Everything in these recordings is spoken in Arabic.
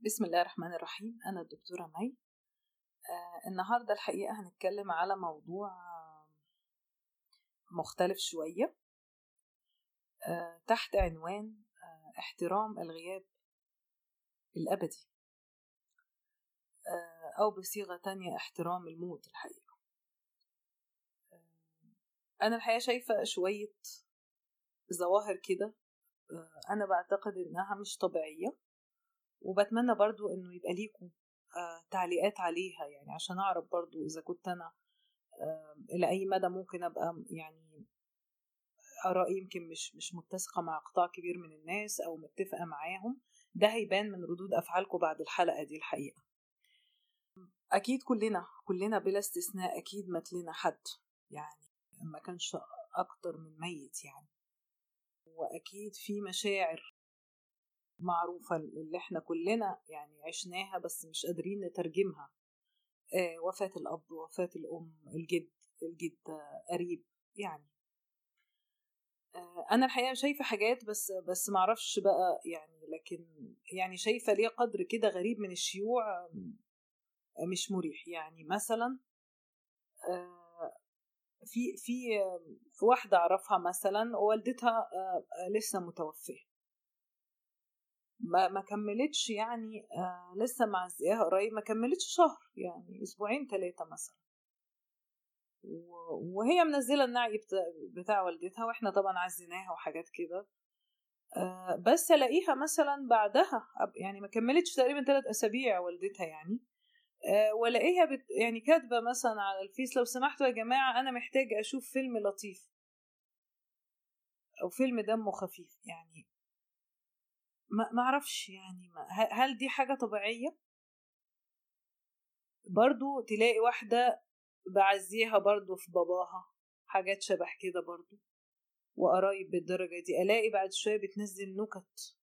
بسم الله الرحمن الرحيم. أنا الدكتورة مي. آه النهاردة الحقيقة هنتكلم على موضوع مختلف شوية. آه تحت عنوان آه احترام الغياب الأبدي. آه أو بصيغة تانية احترام الموت الحقيقة. آه أنا الحقيقة شايفة شوية ظواهر كده آه أنا بعتقد إنها مش طبيعية. وبتمنى برضو إنه يبقى ليكم آه تعليقات عليها يعني عشان أعرف برضو إذا كنت أنا إلى أي مدى ممكن أبقى يعني ارائي يمكن مش مش متسقة مع قطاع كبير من الناس أو متفقة معاهم ده هيبان من ردود أفعالكم بعد الحلقة دي الحقيقة. أكيد كلنا كلنا بلا استثناء أكيد مات لنا حد يعني ما كانش أكتر من ميت يعني. وأكيد في مشاعر معروفة اللي إحنا كلنا يعني عشناها بس مش قادرين نترجمها. آه وفاة الأب وفاة الأم الجد الجد قريب يعني. آه أنا الحقيقة شايفة حاجات بس بس معرفش بقى يعني لكن يعني شايفة ليه قدر كده غريب من الشيوع مش مريح يعني. مثلا آه في في واحدة أعرفها مثلا والدتها لسه متوفية. ما, ما كملتش يعني آه لسه معزياها قريب ما كملتش شهر يعني أسبوعين ثلاثة مثلا. وهي منزلة النعي بتاع والدتها وإحنا طبعا عزيناها وحاجات كده. آه بس ألاقيها مثلا بعدها يعني ما كملتش تقريبا ثلاث أسابيع والدتها يعني. آه وألاقيها بت يعني كاتبة مثلا على الفيس لو سمحتوا يا جماعة أنا محتاجة أشوف فيلم لطيف. أو فيلم دمه خفيف يعني. ما أعرفش يعني ما هل دي حاجة طبيعية؟ برضو تلاقي واحدة بعزيها برضو في باباها حاجات شبه كده برضو وقرايب بالدرجة دي. ألاقي بعد شوية بتنزل نكت.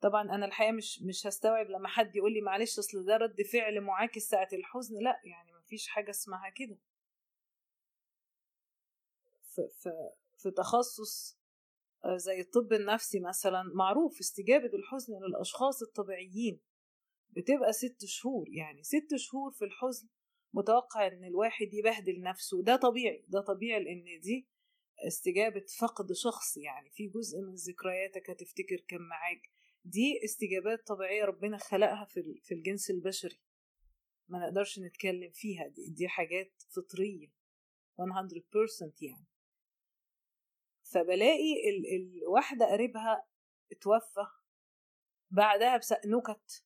طبعا أنا الحقيقة مش مش هستوعب لما حد يقول لي معلش أصل ده رد فعل معاكس ساعة الحزن. لا يعني مفيش حاجة اسمها كده. في, في, في تخصص زي الطب النفسي مثلا معروف استجابة الحزن للأشخاص الطبيعيين. بتبقى ست شهور يعني ست شهور في الحزن متوقع إن الواحد يبهدل نفسه. ده طبيعي ده طبيعي لأن دي استجابة فقد شخص يعني في جزء من ذكرياتك هتفتكر كان معاك. دي استجابات طبيعية ربنا خلقها في الجنس البشري. ما نقدرش نتكلم فيها دي, دي حاجات فطرية. 100% يعني. فبلاقي ال الواحدة قريبها اتوفى. بعدها بس نكت.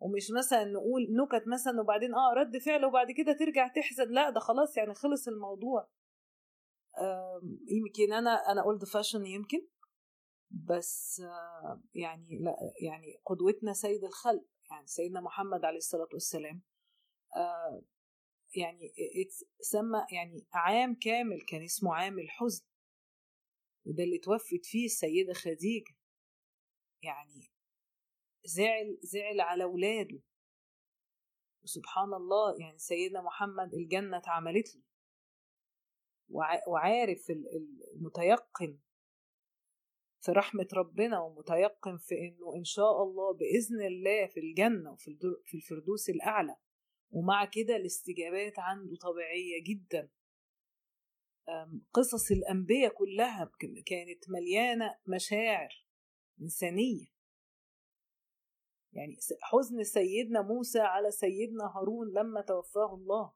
ومش مثلا نقول نكت مثلا وبعدين آه رد فعل وبعد كده ترجع تحزن لا ده خلاص يعني خلص الموضوع. يمكن أنا أنا اولد فاشن يمكن. بس يعني لا يعني قدوتنا سيد الخلق يعني سيدنا محمد عليه الصلاة والسلام. يعني سمى يعني عام كامل كان اسمه عام الحزن. وده اللي توفت فيه السيدة خديجة. يعني زعل زعل على ولاده. وسبحان الله يعني سيدنا محمد الجنة اتعملت له. وعارف المتيقن في رحمة ربنا ومتيقن في إنه إن شاء الله بإذن الله في الجنة وفي في الفردوس الأعلى. ومع كده الاستجابات عنده طبيعية جدا. قصص الأنبياء كلها كانت مليانة مشاعر إنسانية يعني حزن سيدنا موسى على سيدنا هارون لما توفاه الله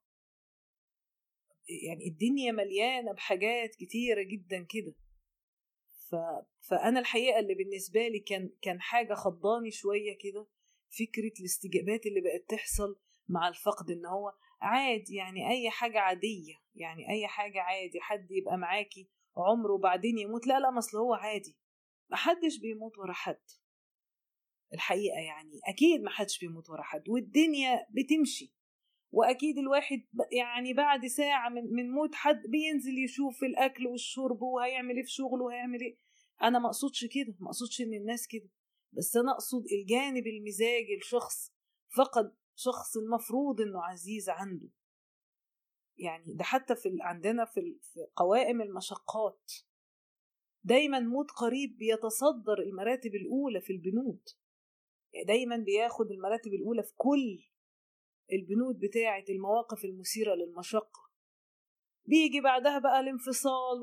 يعني الدنيا مليانة بحاجات كتيرة جدا كده. فأنا الحقيقة اللي بالنسبة لي كان كان حاجة خضاني شوية كده فكرة الاستجابات اللي بقت تحصل مع الفقد إن هو عادي يعني أي حاجة عادية يعني أي حاجة عادي حد يبقى معاكي عمره وبعدين يموت لا لا ما أصل هو عادي. محدش بيموت ورا حد. الحقيقة يعني أكيد محدش بيموت ورا حد والدنيا بتمشي. وأكيد الواحد يعني بعد ساعة من, من موت حد بينزل يشوف الأكل والشرب وهيعمل إيه في شغله وهيعمل إيه. أنا ما أقصدش كده ما أقصدش إن الناس كده بس أنا أقصد الجانب المزاجي الشخص فقد شخص المفروض إنه عزيز عنده. يعني ده حتى في عندنا في قوائم المشقات. دايما موت قريب بيتصدر المراتب الأولى في البنود. دايما بياخد المراتب الأولى في كل البنود بتاعة المواقف المثيرة للمشقة. بيجي بعدها بقى الانفصال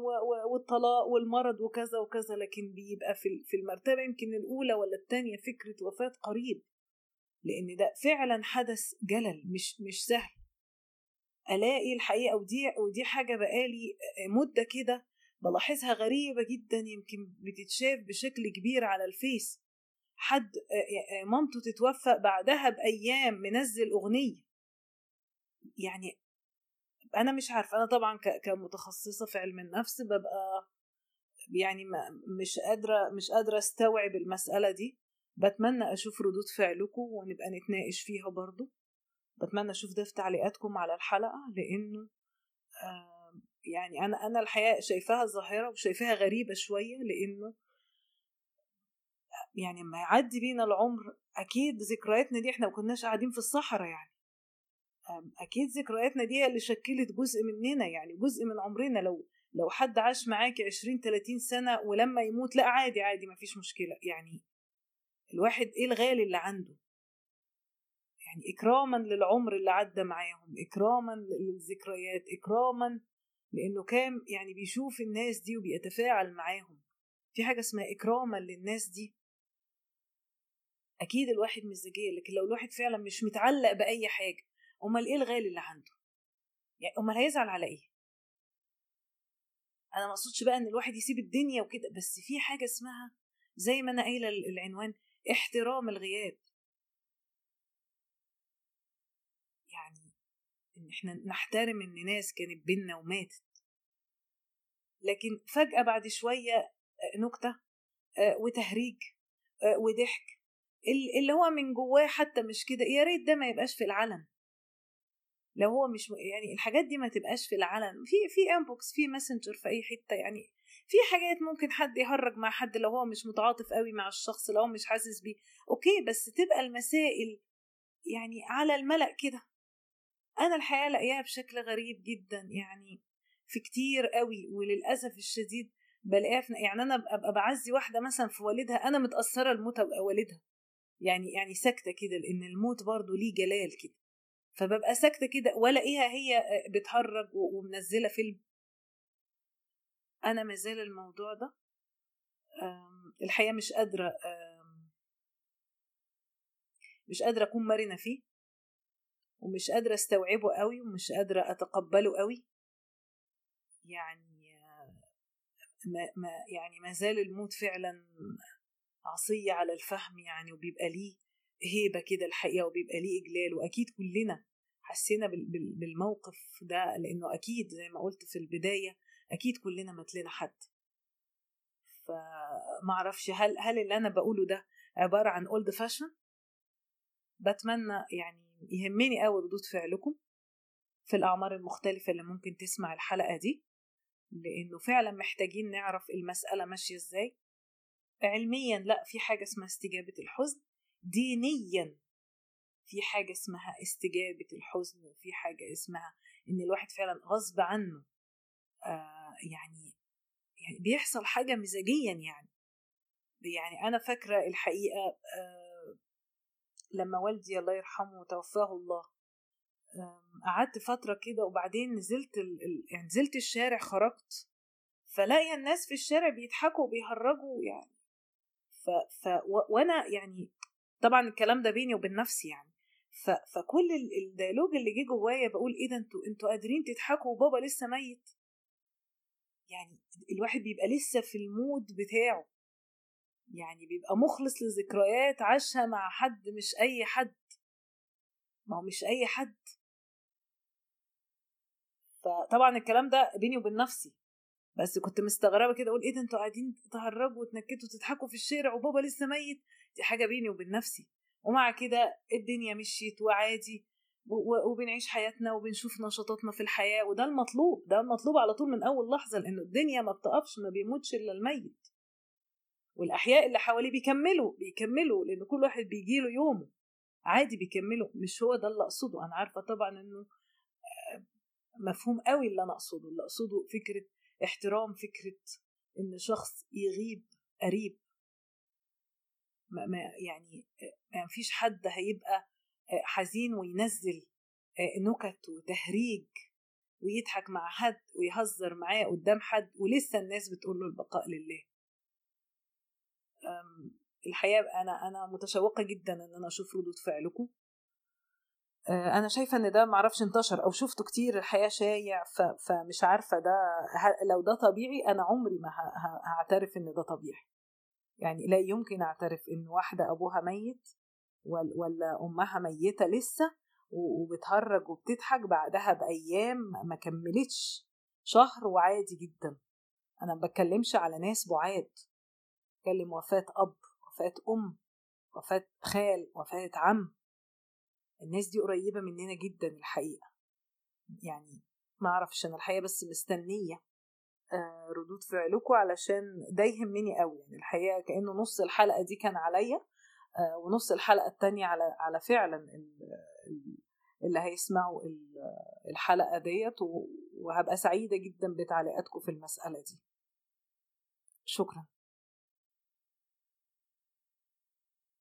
والطلاق والمرض وكذا وكذا لكن بيبقى في المرتبة يمكن الأولى ولا الثانية فكرة وفاة قريب. لأن ده فعلا حدث جلل مش مش سهل. ألاقي الحقيقة ودي ودي حاجة بقالي مدة كده بلاحظها غريبة جدا يمكن بتتشاف بشكل كبير على الفيس. حد مامته تتوفى بعدها بأيام منزل أغنية. يعني أنا مش عارفة أنا طبعا كمتخصصة في علم النفس ببقى يعني مش قادرة مش قادرة أستوعب المسألة دي. بتمنى أشوف ردود فعلكم ونبقى نتناقش فيها برضو. بتمنى أشوف ده في تعليقاتكم على الحلقة لأنه يعني أنا أنا الحقيقة شايفاها ظاهرة وشايفاها غريبة شوية لأنه يعني لما يعدي بينا العمر أكيد ذكرياتنا دي إحنا ما كناش قاعدين في الصحراء يعني. أكيد ذكرياتنا دي اللي شكلت جزء مننا يعني جزء من عمرنا. لو لو حد عاش معاكي عشرين تلاتين سنة ولما يموت لا عادي عادي مفيش مشكلة يعني. الواحد إيه الغالي اللي عنده؟ يعني إكراما للعمر اللي عدى معاهم إكراما للذكريات إكراما لأنه كان يعني بيشوف الناس دي وبيتفاعل معاهم. في حاجة اسمها إكراما للناس دي. أكيد الواحد مزاجية لكن لو الواحد فعلا مش متعلق بأي حاجة أمال إيه الغالي اللي عنده؟ يعني أمال هيزعل على إيه؟ أنا ما أقصدش بقى إن الواحد يسيب الدنيا وكده بس في حاجة اسمها زي ما أنا قايلة العنوان احترام الغياب. إن إحنا نحترم إن ناس كانت بينا وماتت. لكن فجأة بعد شوية آه، نكتة آه، وتهريج آه، وضحك اللي هو من جواه حتى مش كده يا ريت ده ما يبقاش في العلن. لو هو مش يعني الحاجات دي ما تبقاش في العلن. في في inbox في Messenger في أي حتة يعني في حاجات ممكن حد يهرج مع حد لو هو مش متعاطف قوي مع الشخص لو هو مش حاسس بيه. okay بس تبقى المسائل يعني على الملأ كده. أنا الحقيقة لاقياها بشكل غريب جدا يعني في كتير قوي وللأسف الشديد بلاقيها يعني أنا أبقى بعزي واحدة مثلا في والدها أنا متأثرة الموت والدها. يعني يعني ساكتة كده لأن الموت برضه ليه جلال كده. فببقى ساكتة كده ولاقيها هي بتهرج ومنزلة فيلم. أنا مازال الموضوع ده الحقيقة مش قادرة مش قادرة أكون مرنة فيه ومش قادرة أستوعبه قوي ومش قادرة أتقبله قوي. يعني ما, ما يعني ما زال الموت فعلا عصية على الفهم يعني وبيبقى ليه هيبة كده الحقيقة وبيبقى ليه إجلال. وأكيد كلنا حسينا بالموقف ده لأنه أكيد زي ما قلت في البداية أكيد كلنا مات لنا حد. فمعرفش هل هل اللي أنا بقوله ده عبارة عن اولد فاشن بتمنى يعني يهمني قوي ردود فعلكم في الأعمار المختلفة اللي ممكن تسمع الحلقة دي لأنه فعلا محتاجين نعرف المسألة ماشية إزاي. علميا لأ في حاجة اسمها استجابة الحزن. دينيا في حاجة اسمها استجابة الحزن وفي حاجة اسمها إن الواحد فعلا غصب عنه آه يعني يعني بيحصل حاجة مزاجيا يعني. يعني أنا فاكرة الحقيقة آه لما والدي الله يرحمه توفاه الله قعدت فترة كده وبعدين نزلت ال... يعني نزلت الشارع خرجت فلاقي الناس في الشارع بيضحكوا وبيهرجوا يعني. ف... ف... و... وأنا يعني طبعا الكلام ده بيني وبين نفسي يعني. ف... فكل الديالوج اللي جه جوايا بقول إيه ده أنتوا أنتوا قادرين تضحكوا وبابا لسه ميت؟ يعني الواحد بيبقى لسه في المود بتاعه. يعني بيبقى مخلص لذكريات عاشها مع حد مش أي حد. ما هو مش أي حد. فطبعا الكلام ده بيني وبين نفسي. بس كنت مستغربة كده أقول إيه ده؟ أنتوا قاعدين تهرجوا وتنكتوا وتضحكوا في الشارع وبابا لسه ميت؟ دي حاجة بيني وبين نفسي. ومع كده الدنيا مشيت وعادي. وبنعيش حياتنا وبنشوف نشاطاتنا في الحياة وده المطلوب ده المطلوب على طول من أول لحظة لأنه الدنيا ما بتقفش ما بيموتش إلا الميت. والأحياء اللي حواليه بيكملوا بيكملوا لأن كل واحد بيجي له يومه. عادي بيكملوا مش هو ده اللي أقصده. أنا عارفة طبعا إنه آه، مفهوم قوي اللي أنا أقصده. اللي أقصده فكرة احترام فكرة إن شخص يغيب قريب. ما يعني ما مفيش حد هيبقى حزين وينزل نكت وتهريج ويضحك مع حد ويهزر معاه قدام حد ولسه الناس بتقول له البقاء لله. الحقيقة أنا أنا متشوقة جدا إن أنا أشوف ردود فعلكم. أنا شايفة إن ده معرفش انتشر أو شفته كتير الحقيقة شايع فمش عارفة ده لو ده طبيعي أنا عمري ما هعترف إن ده طبيعي. يعني لا يمكن أعترف إن واحدة أبوها ميت ولا أمها ميتة لسه وبتهرج وبتضحك بعدها بأيام ما كملتش شهر وعادي جدا. أنا ما بتكلمش على ناس بعاد. بتكلم وفاة أب وفاة أم وفاة خال وفاة عم. الناس دي قريبة مننا جدا الحقيقة. يعني ما أعرفش أنا الحقيقة بس مستنية ردود فعلكم علشان ده يهمني قوي. يعني الحقيقة كأنه نص الحلقة دي كان عليا. ونص الحلقة التانية على على فعلا اللي هيسمعوا الحلقة ديت وهبقى سعيدة جدا بتعليقاتكم في المسألة دي. شكرا.